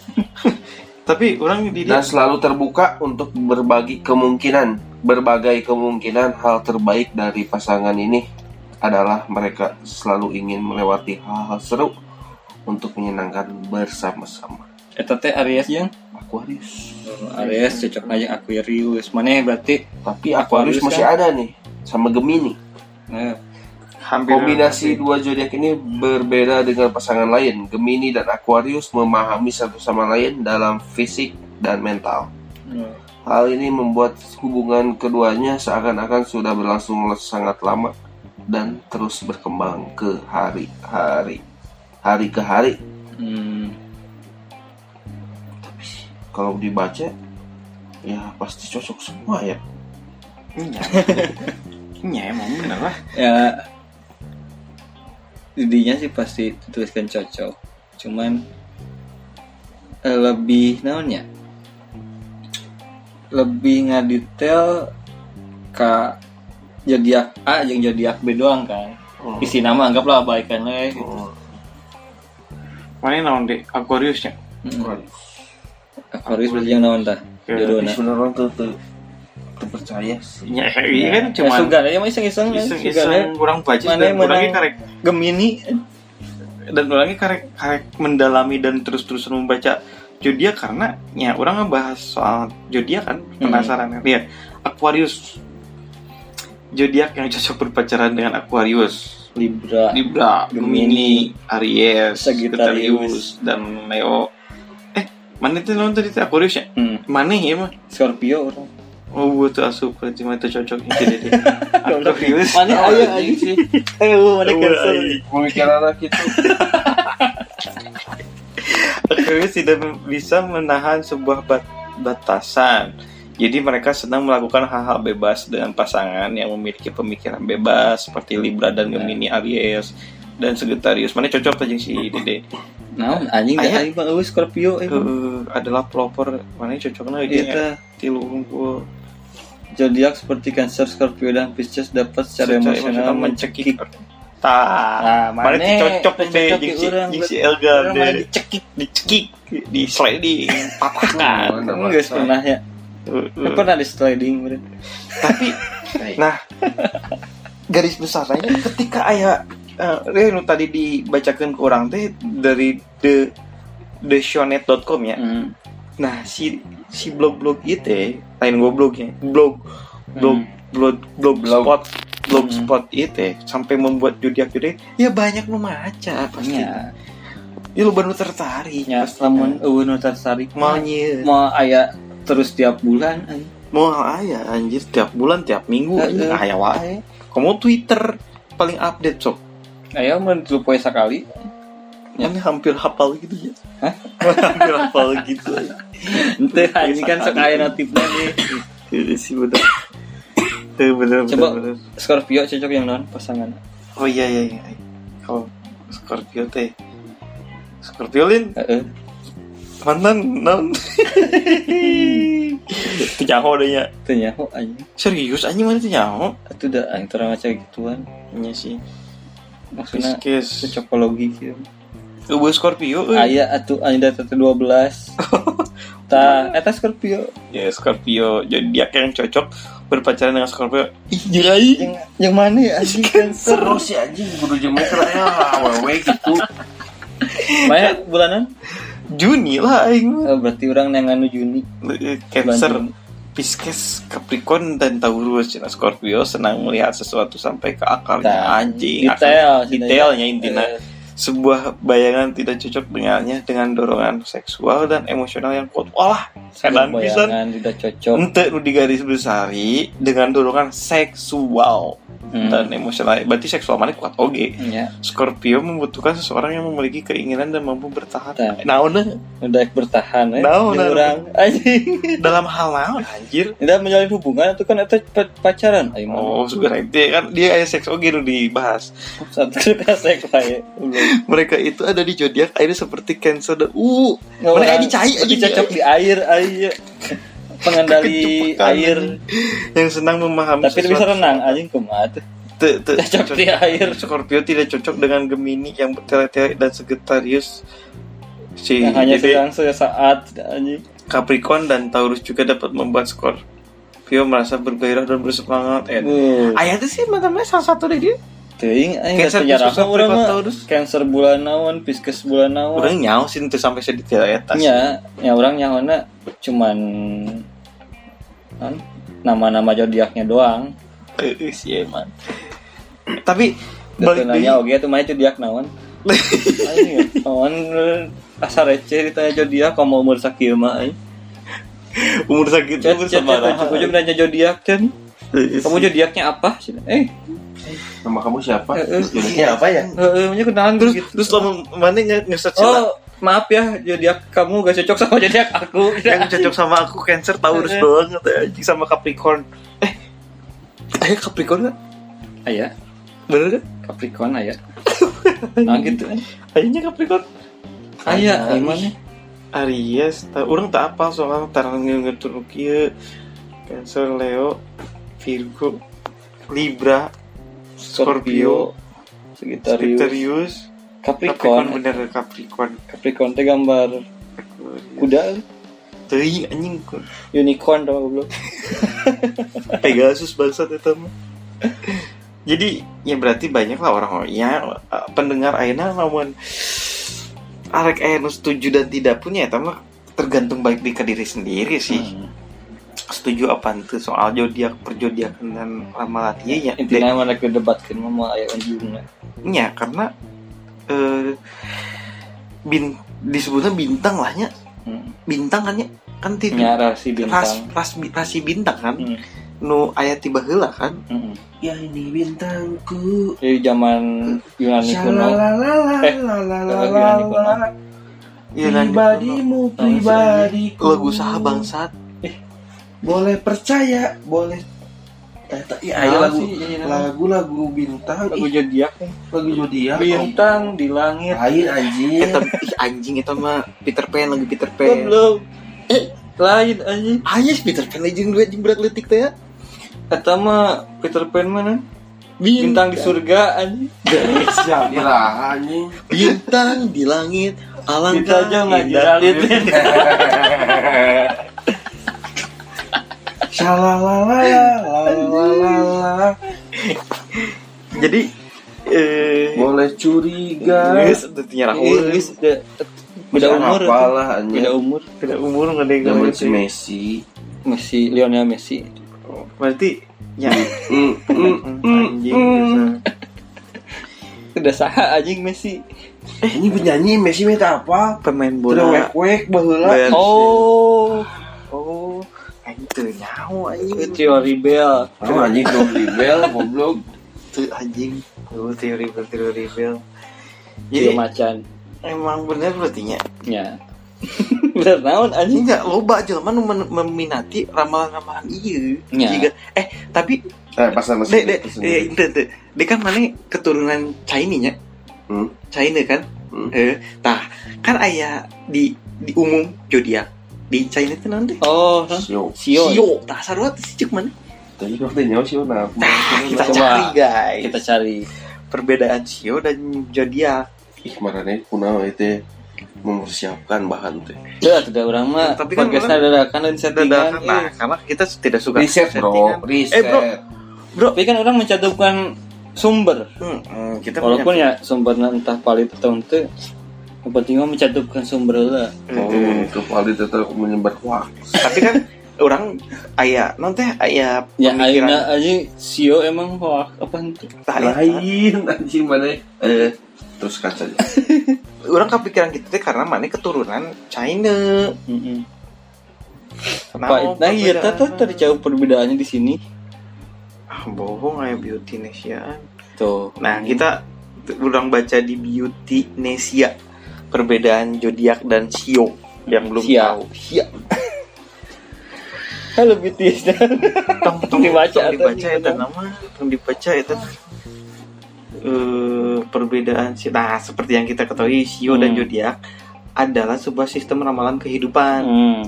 [SPEAKER 2] tapi orang di
[SPEAKER 3] dan selalu terbuka untuk berbagi kemungkinan. Berbagai kemungkinan hal terbaik dari pasangan ini adalah mereka selalu ingin melewati hal-hal seru untuk menyenangkan bersama-sama.
[SPEAKER 1] Eta teh Aries yang
[SPEAKER 3] Aquarius.
[SPEAKER 1] Aries cocok aja Aquarius. Mana berarti?
[SPEAKER 3] Tapi Aquarius
[SPEAKER 1] Aquarius
[SPEAKER 3] masih ada nih sama Gemini.
[SPEAKER 1] Nah,
[SPEAKER 2] hampir
[SPEAKER 3] kombinasi dua zodiak ini berbeda dengan pasangan lain Gemini dan Aquarius memahami satu sama lain dalam fisik dan mental
[SPEAKER 1] nah,
[SPEAKER 3] Hal ini membuat hubungan keduanya seakan-akan sudah berlangsung sangat lama dan terus berkembang ke hari-hari. hari ke hari
[SPEAKER 1] Hmm.
[SPEAKER 3] tapi kalau dibaca ya pasti cocok semua ya
[SPEAKER 2] Iya. Iya emang bener lah.
[SPEAKER 1] Ya intinya sih pasti dituliskan cocok. Cuman eh, lebih naonnya? Lebih ngadetail ke zodiak A yang zodiak B doang kan.
[SPEAKER 3] Hmm.
[SPEAKER 1] Isi nama anggaplah baikan we gitu.
[SPEAKER 3] Hmm.
[SPEAKER 2] Mana naon deh Aquarius ya?
[SPEAKER 1] Hmm. Aquarius berarti yang naon tah?
[SPEAKER 2] Ya,
[SPEAKER 3] sebenarnya tuh tuh tuh percaya sih
[SPEAKER 2] Iya iya kan
[SPEAKER 1] Cuma
[SPEAKER 2] cuma
[SPEAKER 1] sugan aja mah iseng-iseng ya, sugan
[SPEAKER 2] iseng-iseng kurang baca
[SPEAKER 1] Mana
[SPEAKER 2] dan
[SPEAKER 1] menang?
[SPEAKER 2] karek
[SPEAKER 1] Gemini
[SPEAKER 2] dan orangnya karek karek mendalami dan terus-terusan membaca zodiak karena ya orang ngebahas soal zodiak kan penasaran kan ya Aquarius zodiak yang cocok berpacaran dengan Aquarius
[SPEAKER 1] Libra
[SPEAKER 2] Libra, Gemini, Aries,
[SPEAKER 1] Sagittarius.
[SPEAKER 2] Sagittarius, dan Leo. Eh, mana itu nonton tadi Aquarius ya?
[SPEAKER 1] hmm.
[SPEAKER 2] Mana ya mah?
[SPEAKER 1] Scorpio orang
[SPEAKER 2] Oh, butuh asup berarti mah itu cocok ini deh. Aquarius.
[SPEAKER 1] Mana
[SPEAKER 3] Oh,
[SPEAKER 1] aja
[SPEAKER 3] sih
[SPEAKER 1] Eh, mana
[SPEAKER 2] Oh,
[SPEAKER 1] cancer
[SPEAKER 3] pemikiran anak itu
[SPEAKER 2] Aquarius tidak bisa menahan sebuah bat- batasan. Jadi mereka sedang melakukan hal-hal bebas dengan pasangan yang memiliki pemikiran bebas seperti Libra dan Gemini, Aries dan Sagittarius. Mana cocok aja si Dede?
[SPEAKER 1] Nah, anjing dah aing mah Scorpio eh.
[SPEAKER 2] Eh, adalah pelopor mana cocoknya
[SPEAKER 1] Iya
[SPEAKER 2] dia
[SPEAKER 1] tah.
[SPEAKER 2] tilu unggul
[SPEAKER 1] Zodiak seperti Cancer, Scorpio dan Pisces dapat secara,
[SPEAKER 2] secara
[SPEAKER 1] emosional mencekik.
[SPEAKER 2] Tah,
[SPEAKER 1] Nah,
[SPEAKER 2] mana cocok
[SPEAKER 1] teh cocok
[SPEAKER 2] jeung si. Elga deh.
[SPEAKER 1] dicekik.
[SPEAKER 2] dicekik, di sliding, patahkan.
[SPEAKER 1] Kamu geus
[SPEAKER 3] masa?
[SPEAKER 1] pernah ya?
[SPEAKER 2] Eh, eh.
[SPEAKER 1] Pernah di sliding.
[SPEAKER 2] Tapi nah garis besarnya ketika ayah nu tadi dibacakan ke orang teh dari the theshonet.com ya.
[SPEAKER 1] Hmm.
[SPEAKER 2] Nah, si si blog-blog itu lain goblognya, blog blog blog blog
[SPEAKER 3] Blog.
[SPEAKER 2] spot blog
[SPEAKER 1] Hmm.
[SPEAKER 2] spot itu sampai membuat zodiak zodiak ya banyak nu maca pasti.
[SPEAKER 1] Ya,
[SPEAKER 2] Ya lu baru tertarik.
[SPEAKER 1] ya lamun eueuh nu tertarik
[SPEAKER 2] mau
[SPEAKER 1] mau aya terus tiap bulan
[SPEAKER 2] mau aya anjir tiap bulan tiap minggu
[SPEAKER 1] Eh,
[SPEAKER 2] anjir.
[SPEAKER 1] eh.
[SPEAKER 2] aya wae. Kamu Twitter paling update sok.
[SPEAKER 1] Aya mun poe sakali. Ya.
[SPEAKER 2] Ini hampir hafal gitu ya.
[SPEAKER 1] Hah?
[SPEAKER 2] hampir hafal gitu.
[SPEAKER 1] Ente anjing kan sok aya notifnya nih.
[SPEAKER 2] Iya sih bener. Bener bener,
[SPEAKER 1] Coba.
[SPEAKER 2] bener.
[SPEAKER 1] Scorpio cocok yang non pasangan.
[SPEAKER 2] Oh iya iya iya. Kalau Scorpio teh Scorpio Lin
[SPEAKER 1] Heeh.
[SPEAKER 2] mantan non. Itu nyaho deh ya.
[SPEAKER 1] Teu nyaho anjing.
[SPEAKER 2] Serius anjing mana tuh nyaho?
[SPEAKER 1] Atuh da aing teu ngaca gituan.
[SPEAKER 2] Iya sih.
[SPEAKER 1] Maksudnya cocokologi gitu.
[SPEAKER 2] Eueuh Scorpio. euy.
[SPEAKER 1] Aya atuh anjing data 12. Ta eta Scorpio.
[SPEAKER 2] Ya Scorpio jadi dia yang cocok berpacaran dengan Scorpio. Ih jerai.
[SPEAKER 1] Yang yang mana ya anjing Cancer?
[SPEAKER 3] seru sih anjing kudu jemur ya awewe gitu
[SPEAKER 1] Maya bulanan?
[SPEAKER 2] Juni lah aing.
[SPEAKER 1] Oh, berarti orang yang anu Juni.
[SPEAKER 2] Eh, Cancer, Pisces, Capricorn dan Taurus. Cina Scorpio senang melihat sesuatu sampai ke akalnya
[SPEAKER 1] Tah,
[SPEAKER 2] anjing.
[SPEAKER 1] detail,
[SPEAKER 2] akal- detailnya intinya.
[SPEAKER 1] Eh,
[SPEAKER 2] Sebuah bayangan tidak cocok dengannya dengan dorongan seksual dan emosional yang kuat. Walah, bisa
[SPEAKER 1] bayangan tidak cocok.
[SPEAKER 2] ente nu di garis besari dengan dorongan seksual
[SPEAKER 1] Hmm.
[SPEAKER 2] dan emosional. Berarti seksual mana kuat oge.
[SPEAKER 1] Ya,
[SPEAKER 2] Scorpio membutuhkan seseorang yang memiliki keinginan dan mampu bertahan.
[SPEAKER 1] Tah.
[SPEAKER 2] Naon
[SPEAKER 1] udah bertahan ya.
[SPEAKER 2] Naon,
[SPEAKER 1] Jeung
[SPEAKER 2] naon.
[SPEAKER 1] urang anjing.
[SPEAKER 2] dalam hal naon anjir?
[SPEAKER 1] Tidak menjalin hubungan itu kan itu pa- pacaran ayo.
[SPEAKER 2] Oh, sebenarnya dia kan dia ada seks oge nu dibahas.
[SPEAKER 1] Satu kasek wae.
[SPEAKER 2] Mereka itu ada di zodiak akhirnya seperti Cancer dan uh, mereka
[SPEAKER 1] orang-
[SPEAKER 2] dicai aja
[SPEAKER 1] cocok di air air. Pengendali air.
[SPEAKER 2] yang senang memahami
[SPEAKER 1] Tapi bisa renang anjing
[SPEAKER 2] te-
[SPEAKER 1] Cocok di air.
[SPEAKER 2] Scorpio tidak cocok dengan Gemini yang bertele-tele dan Sagittarius. Si
[SPEAKER 1] Yang hanya sedang sesaat anjing.
[SPEAKER 2] Capricorn dan Taurus juga dapat membuat Scorpio merasa bergairah dan bersemangat. Eh,
[SPEAKER 1] Uh.
[SPEAKER 2] Ayah itu sih mantannya salah satu deh dia.
[SPEAKER 1] Teuing aing geus
[SPEAKER 2] Pisces,
[SPEAKER 1] penjarahan urang
[SPEAKER 2] Capricorn,
[SPEAKER 1] mah. Cancer bulan naon, Pisces bulan naon.
[SPEAKER 2] Orang nyaw sih itu sampai sedetail eta. sih.
[SPEAKER 1] Ya, ya orang nyahona cuman kan, nama-nama zodiaknya doang.
[SPEAKER 2] Sih emang. Tapi balik
[SPEAKER 1] nanya oke tuh mah zodiak naon. Aing naon asa receh ditanya zodiak kamu umur sakieu mah
[SPEAKER 2] umur sakit umur sama
[SPEAKER 1] ujung nanya zodiak kan. kamu zodiaknya apa eh
[SPEAKER 3] Nama kamu siapa?
[SPEAKER 1] Eh, eh.
[SPEAKER 3] Jadinya apa ya?
[SPEAKER 1] eh eh, kenalan dulu
[SPEAKER 2] terus
[SPEAKER 1] gitu
[SPEAKER 2] terus lama mana nge-search
[SPEAKER 1] oh maaf ya zodiak kamu gak cocok sama zodiak aku.
[SPEAKER 2] Yang cocok sama aku Cancer Taurus doang atau anjing sama Capricorn. Eh eh Capricorn kan
[SPEAKER 1] ayah
[SPEAKER 2] bener kan?
[SPEAKER 1] Capricorn ayah nah gitu kan.
[SPEAKER 2] Ayahnya Capricorn.
[SPEAKER 1] Ayah gimana?
[SPEAKER 2] Aries ta, orang tak apa soalnya tarang ngetur kieu Cancer Leo Virgo Libra Scorpio
[SPEAKER 1] Sagittarius.
[SPEAKER 2] Sagittarius
[SPEAKER 1] Capricorn.
[SPEAKER 2] Capricorn bener Capricorn.
[SPEAKER 1] Capricorn teh gambar kuda.
[SPEAKER 2] Teuing anjing.
[SPEAKER 1] Unicorn tau belum
[SPEAKER 2] Pegasus bangsat itu mah. Jadi ya berarti banyak lah orang ya pendengar Aina namun arek nu setuju dan tidak punya ya mah tergantung baik di ke diri sendiri sih.
[SPEAKER 1] Hmm.
[SPEAKER 2] Setuju apa itu soal zodiak perjodiakan dan ramalan iya ya.
[SPEAKER 1] intinya mana kedebatkan mama ayah anjingnya
[SPEAKER 2] Ya karena eh bin disebutnya bintang lah nya.
[SPEAKER 1] hmm.
[SPEAKER 2] Bintang kan ya kan tidak
[SPEAKER 1] nya rasi
[SPEAKER 2] ras,
[SPEAKER 1] bintang
[SPEAKER 2] ras, rasi bintang kan
[SPEAKER 1] Hmm.
[SPEAKER 2] nu ayat tiba heula kan
[SPEAKER 1] Hmm.
[SPEAKER 3] Ya ini bintangku.
[SPEAKER 1] Dari zaman Yunani kuno Eh, Yunani kuno.
[SPEAKER 3] Pribadimu, pribadiku.
[SPEAKER 2] lagu saha bangsat
[SPEAKER 3] Boleh percaya, boleh. Eh, tak, iya,
[SPEAKER 1] Ah,
[SPEAKER 3] lagu,
[SPEAKER 1] iya,
[SPEAKER 3] lagu-lagu bintang.
[SPEAKER 1] lagu zodiak
[SPEAKER 3] lagu zodiak.
[SPEAKER 1] bintang di langit
[SPEAKER 3] Lain anjing.
[SPEAKER 2] Eta ih, anjing itu mah Peter Pan lagu Peter Pan.
[SPEAKER 1] belum eh lain anjing
[SPEAKER 2] Aja Peter Pan legend dua anjing berat letik teh. ya.
[SPEAKER 1] kata mah Peter Pan mana bintang di surga anjing
[SPEAKER 3] Iraha anjing.
[SPEAKER 2] Bintang di langit alangkah indah.
[SPEAKER 1] jelalit
[SPEAKER 3] Shalalalala.
[SPEAKER 2] Jadi eh
[SPEAKER 3] Boleh curiga.
[SPEAKER 2] geus udah tiara
[SPEAKER 1] Eh, guys, udah beda umur.
[SPEAKER 3] Apalah
[SPEAKER 1] beda umur
[SPEAKER 2] beda umur nggak ada yang
[SPEAKER 3] Zaman
[SPEAKER 2] ngomong
[SPEAKER 3] si
[SPEAKER 2] itu.
[SPEAKER 3] Messi.
[SPEAKER 1] Messi Lionel Messi
[SPEAKER 2] Berarti ya
[SPEAKER 3] Mm, mm, mm,
[SPEAKER 2] anjing
[SPEAKER 1] udah sah anjing Messi
[SPEAKER 3] Ini penyanyi Messi minta apa?
[SPEAKER 2] pemain
[SPEAKER 3] Bola wek-wek baheula.
[SPEAKER 2] Bayar-
[SPEAKER 1] oh
[SPEAKER 2] Oh, itu nyawa anjing.
[SPEAKER 1] teori Bell
[SPEAKER 3] Oh, anjing belum di bel, goblok.
[SPEAKER 2] Itu anjing. Oh, teori bel, teori bel.
[SPEAKER 1] Jadi
[SPEAKER 2] Jadi
[SPEAKER 1] macan
[SPEAKER 2] emang bener berarti nya.
[SPEAKER 1] ya bener naon anjing
[SPEAKER 2] enggak loba jelema nu meminati ramalan-ramalan ieu.
[SPEAKER 1] Ya.
[SPEAKER 2] Jika eh tapi
[SPEAKER 3] Eh, pas sama
[SPEAKER 2] dek dek
[SPEAKER 3] itu
[SPEAKER 2] eh. Dek kan mana keturunan China nya?
[SPEAKER 3] Hmm.
[SPEAKER 2] China kan?
[SPEAKER 3] Hmm.
[SPEAKER 2] Eh, tah kan aya di di umum zodiak di China itu nanti
[SPEAKER 1] oh nah.
[SPEAKER 3] Sio.
[SPEAKER 1] Sio
[SPEAKER 2] Sio, tah sarua teh cek mana?
[SPEAKER 3] Tadi waktu nyawa sio nah.
[SPEAKER 2] Kita cari guys.
[SPEAKER 1] kita cari
[SPEAKER 2] perbedaan sio dan zodiak.
[SPEAKER 3] Ih, marane kunaon itu mempersiapkan bahan teh.
[SPEAKER 1] Sudah, tidak orang mah
[SPEAKER 2] Tapi kan
[SPEAKER 1] podcastnya dadakan dan settingan.
[SPEAKER 2] Nah,
[SPEAKER 1] eh.
[SPEAKER 2] karena kita tidak suka
[SPEAKER 3] Riset, Bro. Riset.
[SPEAKER 2] Eh, bro. Bro,
[SPEAKER 1] Tapi kan orang mencantumkan sumber
[SPEAKER 2] Hmm, hmm, kita
[SPEAKER 1] Walaupun
[SPEAKER 2] punya-
[SPEAKER 1] ya sumbernya entah valid atau ente Yang penting mah mencantumkan sumber lah
[SPEAKER 3] Oh, ke Valdi tetap menyebar hoax.
[SPEAKER 2] tapi kan orang aya non teh aya
[SPEAKER 1] Ya akhirnya aja Sio emang hoax apa
[SPEAKER 2] eta.
[SPEAKER 3] Lain anjing mana? Eh, terus kaca aja.
[SPEAKER 2] orang kepikiran gitu teh karena mana keturunan China. Nah,
[SPEAKER 1] Apa? Nah iya tata tadi jauh perbedaannya di sini
[SPEAKER 2] ah, bohong aya beauty Nesia
[SPEAKER 1] Tuh
[SPEAKER 2] nah kita orang baca di beauty Nesia perbedaan zodiak dan sio yang belum
[SPEAKER 1] Sia.
[SPEAKER 2] tahu. Sia.
[SPEAKER 1] Halo BTS
[SPEAKER 2] tong tong
[SPEAKER 1] Dibaca
[SPEAKER 2] tong
[SPEAKER 1] atau
[SPEAKER 2] dibaca itu nama tong dibaca itu. Eh perbedaan sih nah seperti yang kita ketahui sio dan
[SPEAKER 1] Hmm.
[SPEAKER 2] zodiak adalah sebuah sistem ramalan kehidupan.
[SPEAKER 1] Hmm.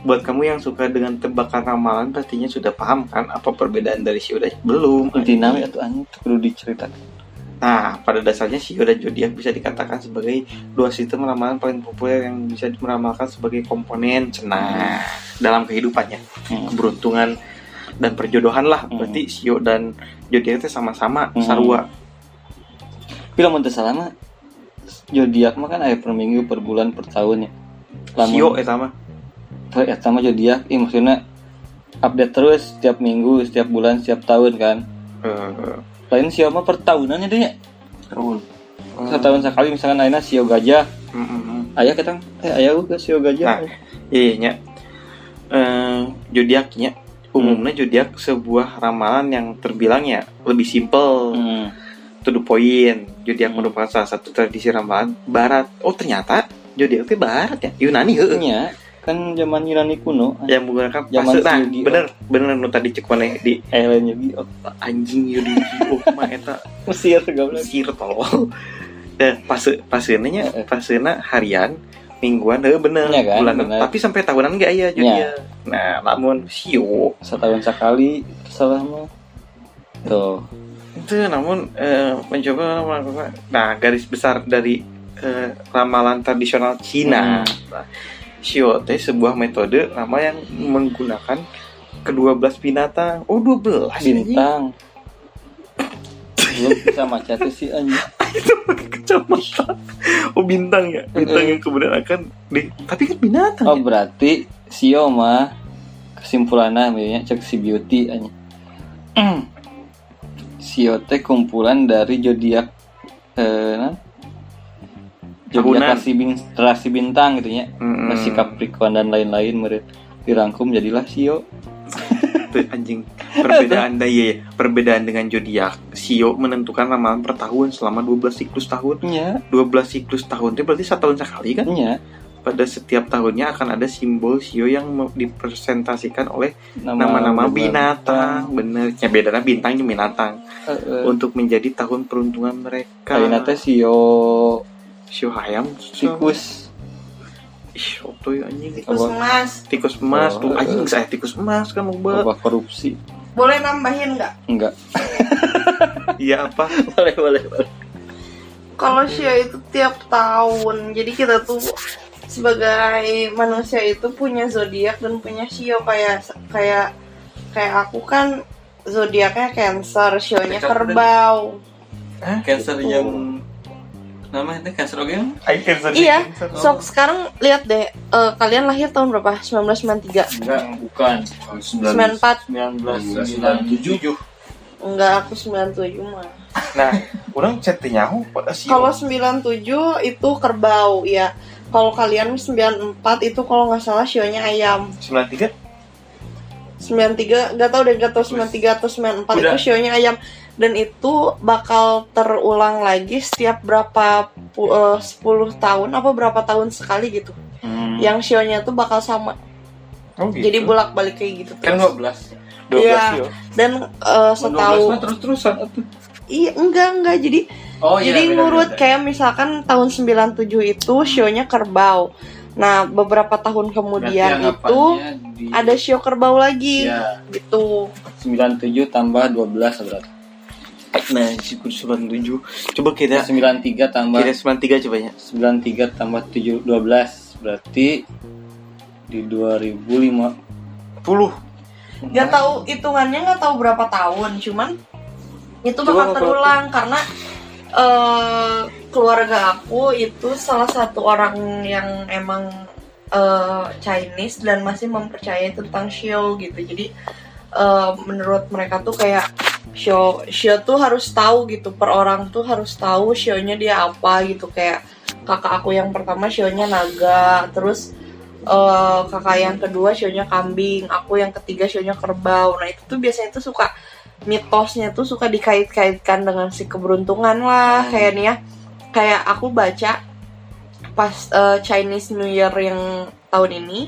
[SPEAKER 2] buat kamu yang suka dengan tebakan ramalan pastinya sudah paham kan apa perbedaan dari sio dan belum.
[SPEAKER 1] Intinya itu anjing perlu diceritakan
[SPEAKER 2] nah pada dasarnya sio dan zodiak bisa dikatakan sebagai dua sistem ramalan paling populer yang bisa meramalkan sebagai komponen cenah dalam kehidupannya
[SPEAKER 1] Hmm.
[SPEAKER 2] keberuntungan dan perjodohan lah
[SPEAKER 1] Hmm.
[SPEAKER 2] berarti sio dan zodiak itu sama-sama
[SPEAKER 1] Hmm.
[SPEAKER 2] sarua
[SPEAKER 1] lamun teu salah mah zodiak mah kan aya per minggu, per bulan, per tahun ya. Lamun
[SPEAKER 2] sio eta mah
[SPEAKER 1] per eta mah zodiak, ih maksudnya update terus setiap minggu, setiap bulan, setiap tahun kan.
[SPEAKER 2] Eh,
[SPEAKER 1] Lain sio mah per tahunannya deh ya.
[SPEAKER 3] Tahun.
[SPEAKER 1] Setahun sekali misalkan ayeuna sio gajah,
[SPEAKER 2] mm, mm, mm.
[SPEAKER 1] aya kita eh aya juga sio gajah.
[SPEAKER 2] Nah. iya nya eh zodiaknya umumnya zodiak sebuah ramalan yang terbilang ya lebih simple
[SPEAKER 1] Hmm.
[SPEAKER 2] to the point zodiak
[SPEAKER 1] Hmm.
[SPEAKER 2] merupakan salah satu tradisi ramalan barat oh ternyata zodiak itu barat ya Yunani heeh
[SPEAKER 1] Nya, kan zaman Yunani kuno
[SPEAKER 2] yang menggunakan
[SPEAKER 1] Zaman
[SPEAKER 2] nah
[SPEAKER 1] Yu-Gi-Oh.
[SPEAKER 2] bener bener nu tadi cek mana di
[SPEAKER 1] alien juga
[SPEAKER 2] anjing Yu-Gi oh mah eta
[SPEAKER 1] Mesir goblok.
[SPEAKER 2] Mesir tolol dan fasena harian mingguan heuh bener
[SPEAKER 1] Iya kan,
[SPEAKER 2] bulanan
[SPEAKER 1] bener.
[SPEAKER 2] tapi sampai tahunan gak ya jadi nah namun sio.
[SPEAKER 1] Setahun sekali salah mah. Tuh.
[SPEAKER 2] Itu namun eh, mencoba nah garis besar dari eh, ramalan tradisional Cina. Nah, Shio teh sebuah metode ramal yang menggunakan kedua belas binatang. Oh 12 anjing.
[SPEAKER 1] bintang belum bisa maca tuh sih anjing.
[SPEAKER 2] Itu pakai kacamata oh bintang ya? Bintang
[SPEAKER 1] Mm-mm.
[SPEAKER 2] yang kemudian akan di tapi kan binatang
[SPEAKER 1] oh
[SPEAKER 2] ya?
[SPEAKER 1] berarti Sio mah kesimpulannya misalnya cek si beauty anjing. Sio teh kumpulan dari zodiak eh nah, zodiak
[SPEAKER 2] Tahunan.
[SPEAKER 1] rasi, bin- rasi bintang gitu ya. Rasi Capricorn dan lain-lain meureun dirangkum jadilah Sio.
[SPEAKER 2] Anjing. Perbedaan dah iya, iya. perbedaan dengan zodiak. Sio menentukan ramalan per tahun selama 12 siklus tahun.
[SPEAKER 1] Nya
[SPEAKER 2] 12 siklus tahun itu berarti satu tahun sekali kan?
[SPEAKER 1] Nya
[SPEAKER 2] pada setiap tahunnya akan ada simbol Sio yang dipresentasikan oleh
[SPEAKER 1] nama
[SPEAKER 2] nama-nama binatang. bener. Ya bedanya bintangnya binatang.
[SPEAKER 1] Heeh.
[SPEAKER 2] untuk menjadi tahun peruntungan mereka.
[SPEAKER 1] Teh Sio
[SPEAKER 2] Sio hayam
[SPEAKER 1] tikus.
[SPEAKER 2] Ih oto ya anjing?
[SPEAKER 4] Tikus emas.
[SPEAKER 2] Tikus emas
[SPEAKER 1] Oh,
[SPEAKER 2] tuh anjing saya tikus emas kan loba
[SPEAKER 1] apa korupsi?
[SPEAKER 4] Boleh nambahin nggak?
[SPEAKER 1] Enggak.
[SPEAKER 2] Iya apa?
[SPEAKER 1] Boleh boleh boleh.
[SPEAKER 4] Kalau Shio itu tiap tahun jadi kita tuh sebagai manusia itu punya zodiak dan punya Shio. Kayak kayak kayak aku kan zodiaknya Cancer, Shio-nya
[SPEAKER 1] Cakep,
[SPEAKER 4] Kerbau.
[SPEAKER 1] cancer
[SPEAKER 4] Gitu.
[SPEAKER 1] yang nama itu cancer oke
[SPEAKER 2] I can sedih.
[SPEAKER 4] Iya, sok sekarang lihat deh eh, kalian lahir tahun berapa? 1993.
[SPEAKER 1] enggak bukan
[SPEAKER 3] Tahun
[SPEAKER 4] 94.
[SPEAKER 1] 1997
[SPEAKER 4] Enggak, aku 97 mah.
[SPEAKER 2] nah orang chat nyaho pada Sio
[SPEAKER 4] Kalau 97 itu kerbau ya. Kalau kalian 94 itu kalau nggak salah Shio-nya ayam.
[SPEAKER 2] 93
[SPEAKER 4] 93 nggak tahu deh nggak tahu 93 atau 94
[SPEAKER 1] Udah.
[SPEAKER 4] itu shownya ayam dan itu bakal terulang lagi setiap berapa eh, 10 tahun apa berapa tahun sekali gitu.
[SPEAKER 1] Hmm.
[SPEAKER 4] yang shownya tuh bakal sama.
[SPEAKER 2] Oh gitu.
[SPEAKER 4] Jadi bolak balik kayak gitu
[SPEAKER 1] kan
[SPEAKER 4] terus.
[SPEAKER 1] 12
[SPEAKER 2] 12
[SPEAKER 4] Iya.
[SPEAKER 2] Sio
[SPEAKER 4] dan eh, setahu
[SPEAKER 1] terus terusan itu
[SPEAKER 4] iya enggak enggak. Jadi
[SPEAKER 1] oh
[SPEAKER 4] jadi ngurut kayak misalkan tahun 97 itu shownya kerbau. Nah beberapa tahun kemudian itu ada show kerbau lagi.
[SPEAKER 1] Ya
[SPEAKER 4] gitu.
[SPEAKER 1] 97 tambah 12 berarti
[SPEAKER 2] nah si 97 coba kita
[SPEAKER 1] 93 tambah
[SPEAKER 2] kira 93 coba ya.
[SPEAKER 1] 93 tambah 7 12 berarti di 2005
[SPEAKER 2] puluh.
[SPEAKER 4] Nggak tahu hitungannya nggak tahu berapa tahun cuman itu
[SPEAKER 1] Coba
[SPEAKER 4] bakal
[SPEAKER 1] apa-
[SPEAKER 4] terulang karena eh, keluarga aku itu salah satu orang yang emang eh, Chinese dan masih mempercayai tentang Shio gitu. Jadi eh, menurut mereka tuh kayak Shio Shio tuh harus tahu gitu per orang tuh harus tahu Shio-nya dia apa gitu kayak kakak aku yang pertama Shio-nya naga terus eh, kakak yang kedua shownya kambing, aku yang ketiga shownya kerbau. Nah itu tuh biasanya tuh suka mitosnya tuh suka dikait-kaitkan dengan si keberuntungan lah
[SPEAKER 1] Hmm.
[SPEAKER 4] kayak nih ya. Kayak aku baca pas eh, Chinese New Year yang tahun ini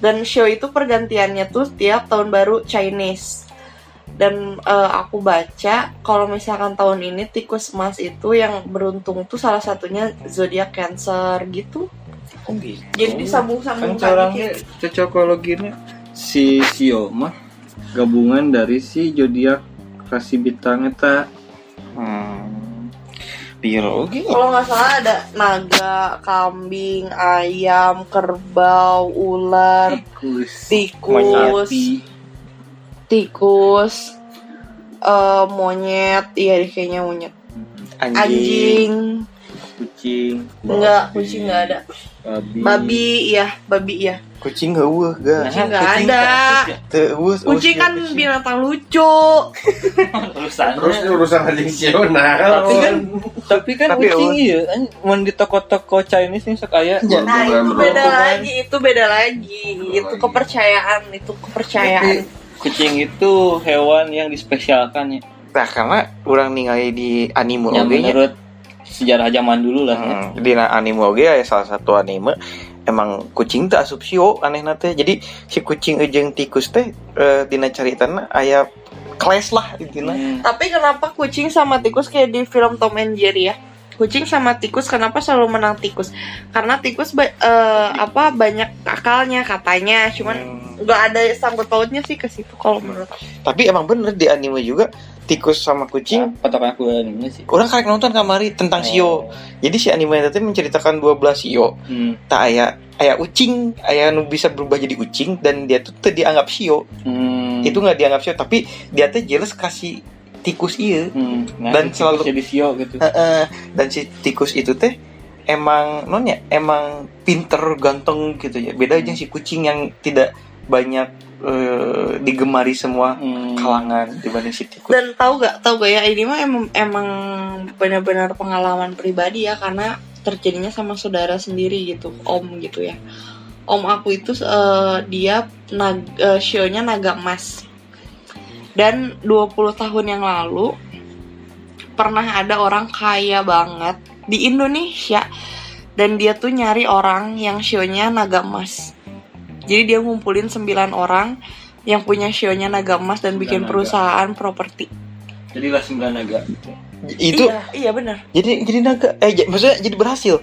[SPEAKER 4] dan show itu pergantiannya tuh tiap tahun baru Chinese. Dan eh, aku baca kalau misalkan tahun ini tikus emas itu yang beruntung tuh salah satunya zodiak Cancer gitu.
[SPEAKER 2] oh gitu
[SPEAKER 4] Jadi
[SPEAKER 1] kan
[SPEAKER 4] disambung-sambungkan
[SPEAKER 1] caranya
[SPEAKER 4] gitu.
[SPEAKER 1] cocokologinya si Sio mah gabungan dari si zodiak rasi bintang eta
[SPEAKER 2] hmm. Biologi
[SPEAKER 4] Kalau nggak salah ada naga, kambing, ayam, kerbau, ular,
[SPEAKER 1] tikus
[SPEAKER 4] tikus, tikus, eh, monyet, iya deh kayaknya monyet,
[SPEAKER 2] anjing,
[SPEAKER 4] anjing,
[SPEAKER 1] kucing
[SPEAKER 4] enggak kucing nggak ada,
[SPEAKER 1] babi.
[SPEAKER 4] Babi, iya babi ya,
[SPEAKER 2] kucing nggak eueuh ga
[SPEAKER 4] kucing nggak ada,
[SPEAKER 2] teu eueuh
[SPEAKER 4] kucing kan binatang lucu,
[SPEAKER 1] urusannya
[SPEAKER 3] Terus urusan anjing sional.
[SPEAKER 1] tapi kan tapi kan
[SPEAKER 2] Tapi
[SPEAKER 1] kucing iya an- mun di toko-toko Chinese nih sok aya.
[SPEAKER 2] Ya.
[SPEAKER 4] nah itu beda lagi, itu beda lagi, itu kepercayaan, itu kepercayaan.
[SPEAKER 1] Kucing itu hewan yang dispesialkan ya.
[SPEAKER 2] Nah, karena orang ningali di oge nya.
[SPEAKER 1] menurut sejarah zaman dulu lah. ya.
[SPEAKER 2] Hmm, di na- anime oge ya salah satu anime emang kucing teh asup sio aneh teh. Jadi si kucing jeung tikus teh eh, dina caritana aya clash lah intina.
[SPEAKER 1] Hmm.
[SPEAKER 4] Tapi kenapa kucing sama tikus kayak di film Tom and Jerry ya? Kucing sama tikus kenapa selalu menang tikus? Karena tikus ba- eh, apa banyak akalnya katanya, cuman
[SPEAKER 2] Hmm.
[SPEAKER 4] nggak ada sangkut pautnya sih ke situ kalau menurut aku.
[SPEAKER 2] Tapi emang bener di anime juga tikus sama kucing
[SPEAKER 1] Patokan aku ini sih.
[SPEAKER 2] orang karek nonton kamari tentang sio. Jadi si anime itu menceritakan 12 sio.
[SPEAKER 1] Hmm.
[SPEAKER 2] Tak aya aya ucing, aya nu bisa berubah jadi ucing dan dia tuh dianggap sio.
[SPEAKER 1] Hmm.
[SPEAKER 2] Itu nggak dianggap sio, tapi dia teh jelas kasih tikus iya.
[SPEAKER 1] Hmm. Nah,
[SPEAKER 2] Dan selalu-
[SPEAKER 1] jadi sio gitu.
[SPEAKER 2] Heeh. dan si tikus itu teh emang nonya emang pinter ganteng gitu ya. Beda aja si kucing yang tidak banyak eh, digemari semua
[SPEAKER 1] Hmm.
[SPEAKER 2] kalangan dibanding si tikus.
[SPEAKER 4] Dan tahu gak, tahu gak ya ini mah emang, emang benar-benar pengalaman pribadi ya karena terjadinya sama saudara sendiri gitu, om gitu ya. Om aku itu eh, dia nag, show-nya naga emas. Dan 20 tahun yang lalu pernah ada orang kaya banget di Indonesia dan dia tuh nyari orang yang show-nya naga emas. Jadi dia ngumpulin 9 orang yang punya show-nya naga emas dan bikin
[SPEAKER 1] Naga.
[SPEAKER 4] perusahaan properti.
[SPEAKER 1] Jadilah sembilan naga.
[SPEAKER 2] Itu
[SPEAKER 4] iya, iya benar.
[SPEAKER 2] jadi jadi naga eh j- maksudnya jadi berhasil.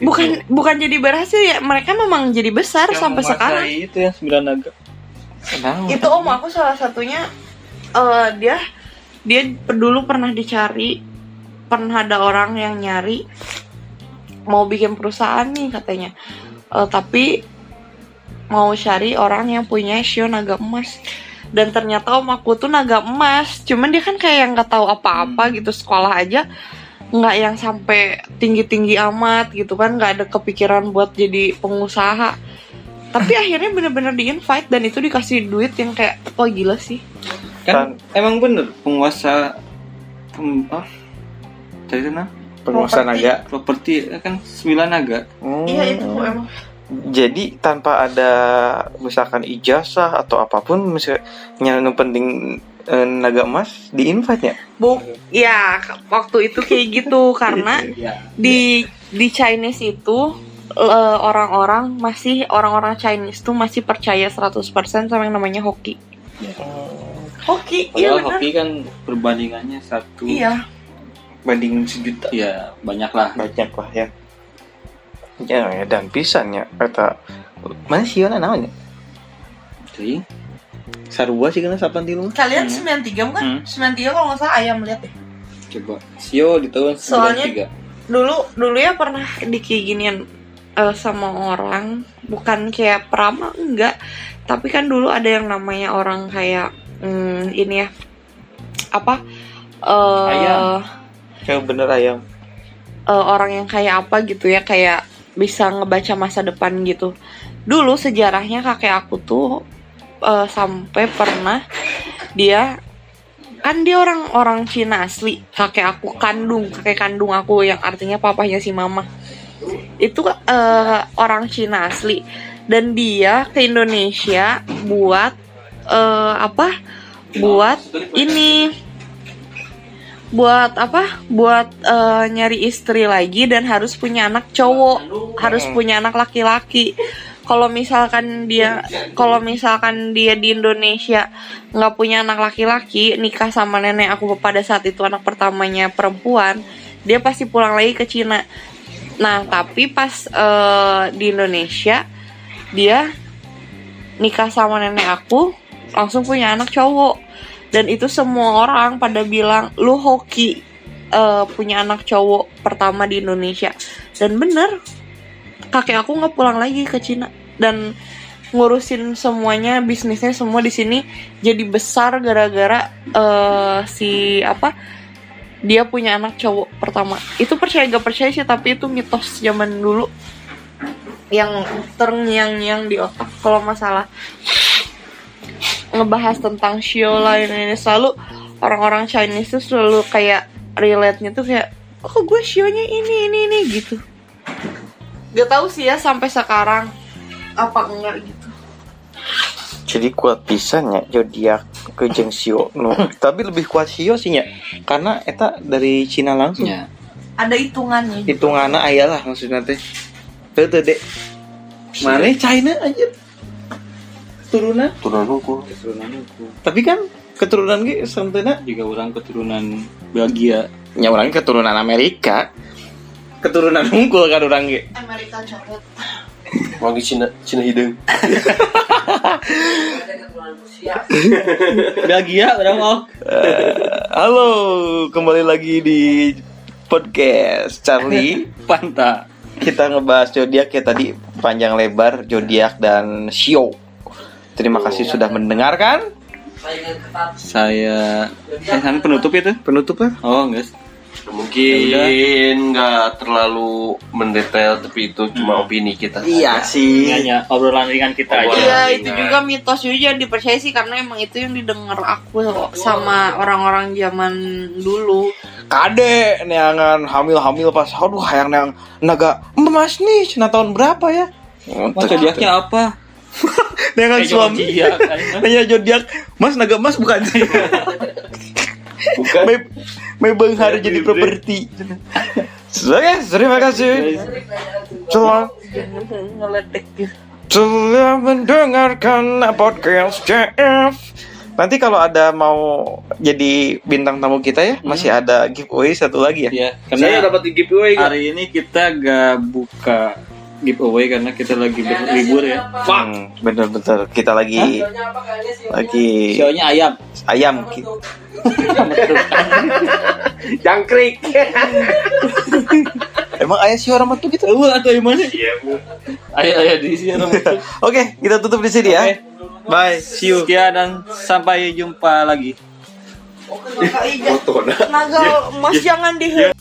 [SPEAKER 4] Bukan bukan jadi berhasil ya, mereka memang jadi besar
[SPEAKER 1] Yang
[SPEAKER 4] sampai sekarang.
[SPEAKER 1] Itu yang sembilan naga.
[SPEAKER 2] Kenapa?
[SPEAKER 4] Itu om aku salah satunya eh dia dia dulu pernah dicari. Pernah ada orang yang nyari. Mau bikin perusahaan nih katanya. Eh, tapi mau cari orang yang punya show naga emas. Dan ternyata om aku tuh naga emas. Cuman dia kan kayak yang nggak tahu apa-apa gitu. Sekolah aja nggak yang sampai tinggi-tinggi amat gitu kan. Nggak ada kepikiran buat jadi pengusaha. Tapi akhirnya bener-bener di invite dan itu dikasih duit yang kayak oh gila sih
[SPEAKER 1] Kan emang bener penguasa pem, ah, tadi itu nah
[SPEAKER 2] pengusaha
[SPEAKER 4] Properti.
[SPEAKER 2] naga.
[SPEAKER 1] properti kan sembilan naga.
[SPEAKER 2] Hmm.
[SPEAKER 4] iya itu emang
[SPEAKER 2] Jadi tanpa ada misalkan ijazah atau apa pun misalnya yang penting eh, naga emas di invite ya.
[SPEAKER 4] bu ya waktu itu kayak gitu karena
[SPEAKER 1] Ya.
[SPEAKER 4] di di Chinese itu eh, orang-orang masih orang-orang Chinese tuh masih percaya 100% sama yang namanya hoki hoki iya
[SPEAKER 1] Padahal
[SPEAKER 4] benar
[SPEAKER 1] hoki kan perbandingannya satu.
[SPEAKER 4] iya
[SPEAKER 2] Banding sejuta
[SPEAKER 1] Iya banyak lah.
[SPEAKER 2] banyak lah ya. Ya, ya dan pisannya kata mana sih namanya?
[SPEAKER 1] Jadi
[SPEAKER 2] Sarua sih kena sapan tilu.
[SPEAKER 4] kalian
[SPEAKER 1] Hmm.
[SPEAKER 4] 93 bukan
[SPEAKER 1] Hmm.
[SPEAKER 4] 93 kalau nggak salah ayam lihat deh
[SPEAKER 1] coba Sio di tahun
[SPEAKER 4] Soalnya-
[SPEAKER 1] 93.
[SPEAKER 4] dulu dulu ya pernah dikiginin eh, sama orang bukan kayak peramal enggak tapi kan dulu ada yang namanya orang kayak hmm, ini ya. Apa? Eh
[SPEAKER 1] Ayam.
[SPEAKER 2] Yang bener ayam.
[SPEAKER 4] eh, orang yang kayak apa gitu ya kayak bisa ngebaca masa depan gitu. Dulu sejarahnya kakek aku tuh eh, sampai pernah dia kan dia orang orang Cina asli. Kakek aku kandung kakek kandung aku yang artinya papahnya si mama. Itu eh, orang Cina asli. Dan dia ke Indonesia buat eh, apa buat ini buat apa buat eh, nyari istri lagi dan harus punya anak cowok harus punya anak laki-laki. Kalau misalkan dia kalau misalkan dia di Indonesia nggak punya anak laki-laki nikah sama nenek aku pada saat itu anak pertamanya perempuan dia pasti pulang lagi ke Cina. Nah tapi pas eh, di Indonesia dia nikah sama nenek aku langsung punya anak cowok. Dan itu semua orang pada bilang lu hoki eh, punya anak cowok pertama di Indonesia. Dan bener kakek aku nggak pulang lagi ke Cina. Dan ngurusin semuanya bisnisnya semua di sini jadi besar gara-gara eh, si apa dia punya anak cowok pertama. Itu percaya gak percaya sih tapi itu mitos zaman dulu. Yang terngiang-ngiang di otak kalau masalah ngebahas tentang show lain ini. Selalu orang-orang Chinese tuh selalu kayak relate-nya tuh kayak oh gue show-nya ini ini ini gitu. Gak tahu sih ya sampai sekarang apa enggak gitu.
[SPEAKER 2] Jadi kuat pisannya zodiak ke jeung Sio no. tapi lebih kuat Sio sih nya karena eta dari Cina langsung.
[SPEAKER 1] Ya.
[SPEAKER 4] Ada hitungannya.
[SPEAKER 2] hitungannya aya lah maksudnya teh. Teu teu dek. Mana China aja
[SPEAKER 3] Turunan hukum.
[SPEAKER 1] Keturunan hukum.
[SPEAKER 2] tapi kan keturunan ge santena
[SPEAKER 1] Juga orang keturunan Belgia.
[SPEAKER 2] nya orang keturunan Amerika keturunan unggul kan orang ge
[SPEAKER 4] Amerika coklat.
[SPEAKER 3] Wangi Cina Cina hidung.
[SPEAKER 1] Belgia orang.
[SPEAKER 2] Eh, halo kembali lagi di podcast Charlie
[SPEAKER 1] Panta.
[SPEAKER 2] kita ngebahas zodiak ya tadi panjang lebar zodiak dan Sio terima kasih sudah mendengarkan
[SPEAKER 1] Saya eh, kan penutup itu?
[SPEAKER 2] penutupnya
[SPEAKER 1] Oh, enggak.
[SPEAKER 3] Mungkin nggak terlalu mendetail tapi itu cuma opini kita.
[SPEAKER 2] iya sih
[SPEAKER 1] Hanya obrolan ringan kita aja.
[SPEAKER 4] Iya itu juga mitos juga jangan dipercaya sih karena emang itu yang didengar aku sama orang-orang zaman dulu.
[SPEAKER 2] kade neangan hamil-hamil pas aduh hayang neang naga emas nih cina tahun berapa ya
[SPEAKER 1] zodiaknya apa?
[SPEAKER 2] neangan
[SPEAKER 1] Eh,
[SPEAKER 2] suami.
[SPEAKER 1] Zodiak.
[SPEAKER 2] nanya zodiak mas naga emas bukan.
[SPEAKER 3] Bukan.
[SPEAKER 2] May, may benghar jadi properti. Oke, terima kasih.
[SPEAKER 4] Gitu.
[SPEAKER 2] telah mendengarkan podcast CF. Nanti kalau ada mau jadi bintang tamu kita ya, masih ada giveaway satu lagi ya.
[SPEAKER 1] Ya,
[SPEAKER 3] Saya
[SPEAKER 1] karena
[SPEAKER 3] dapat giveaway
[SPEAKER 1] hari ini kita gak buka giveaway karena kita lagi berlibur ya.
[SPEAKER 2] Hmm, bener-bener kita lagi lagi
[SPEAKER 1] Sionya ayam.
[SPEAKER 2] ayam.
[SPEAKER 3] Jangkrik.
[SPEAKER 2] Emang ayah si orang tuh gitu.
[SPEAKER 1] Tahu atau yang mana? Iya, Bu. Ayah ayah di sini rambut.
[SPEAKER 2] Oke, kita tutup di sini ya. Bye, see you.
[SPEAKER 1] Sekian dan sampai jumpa lagi.
[SPEAKER 4] Naga emas jangan dihe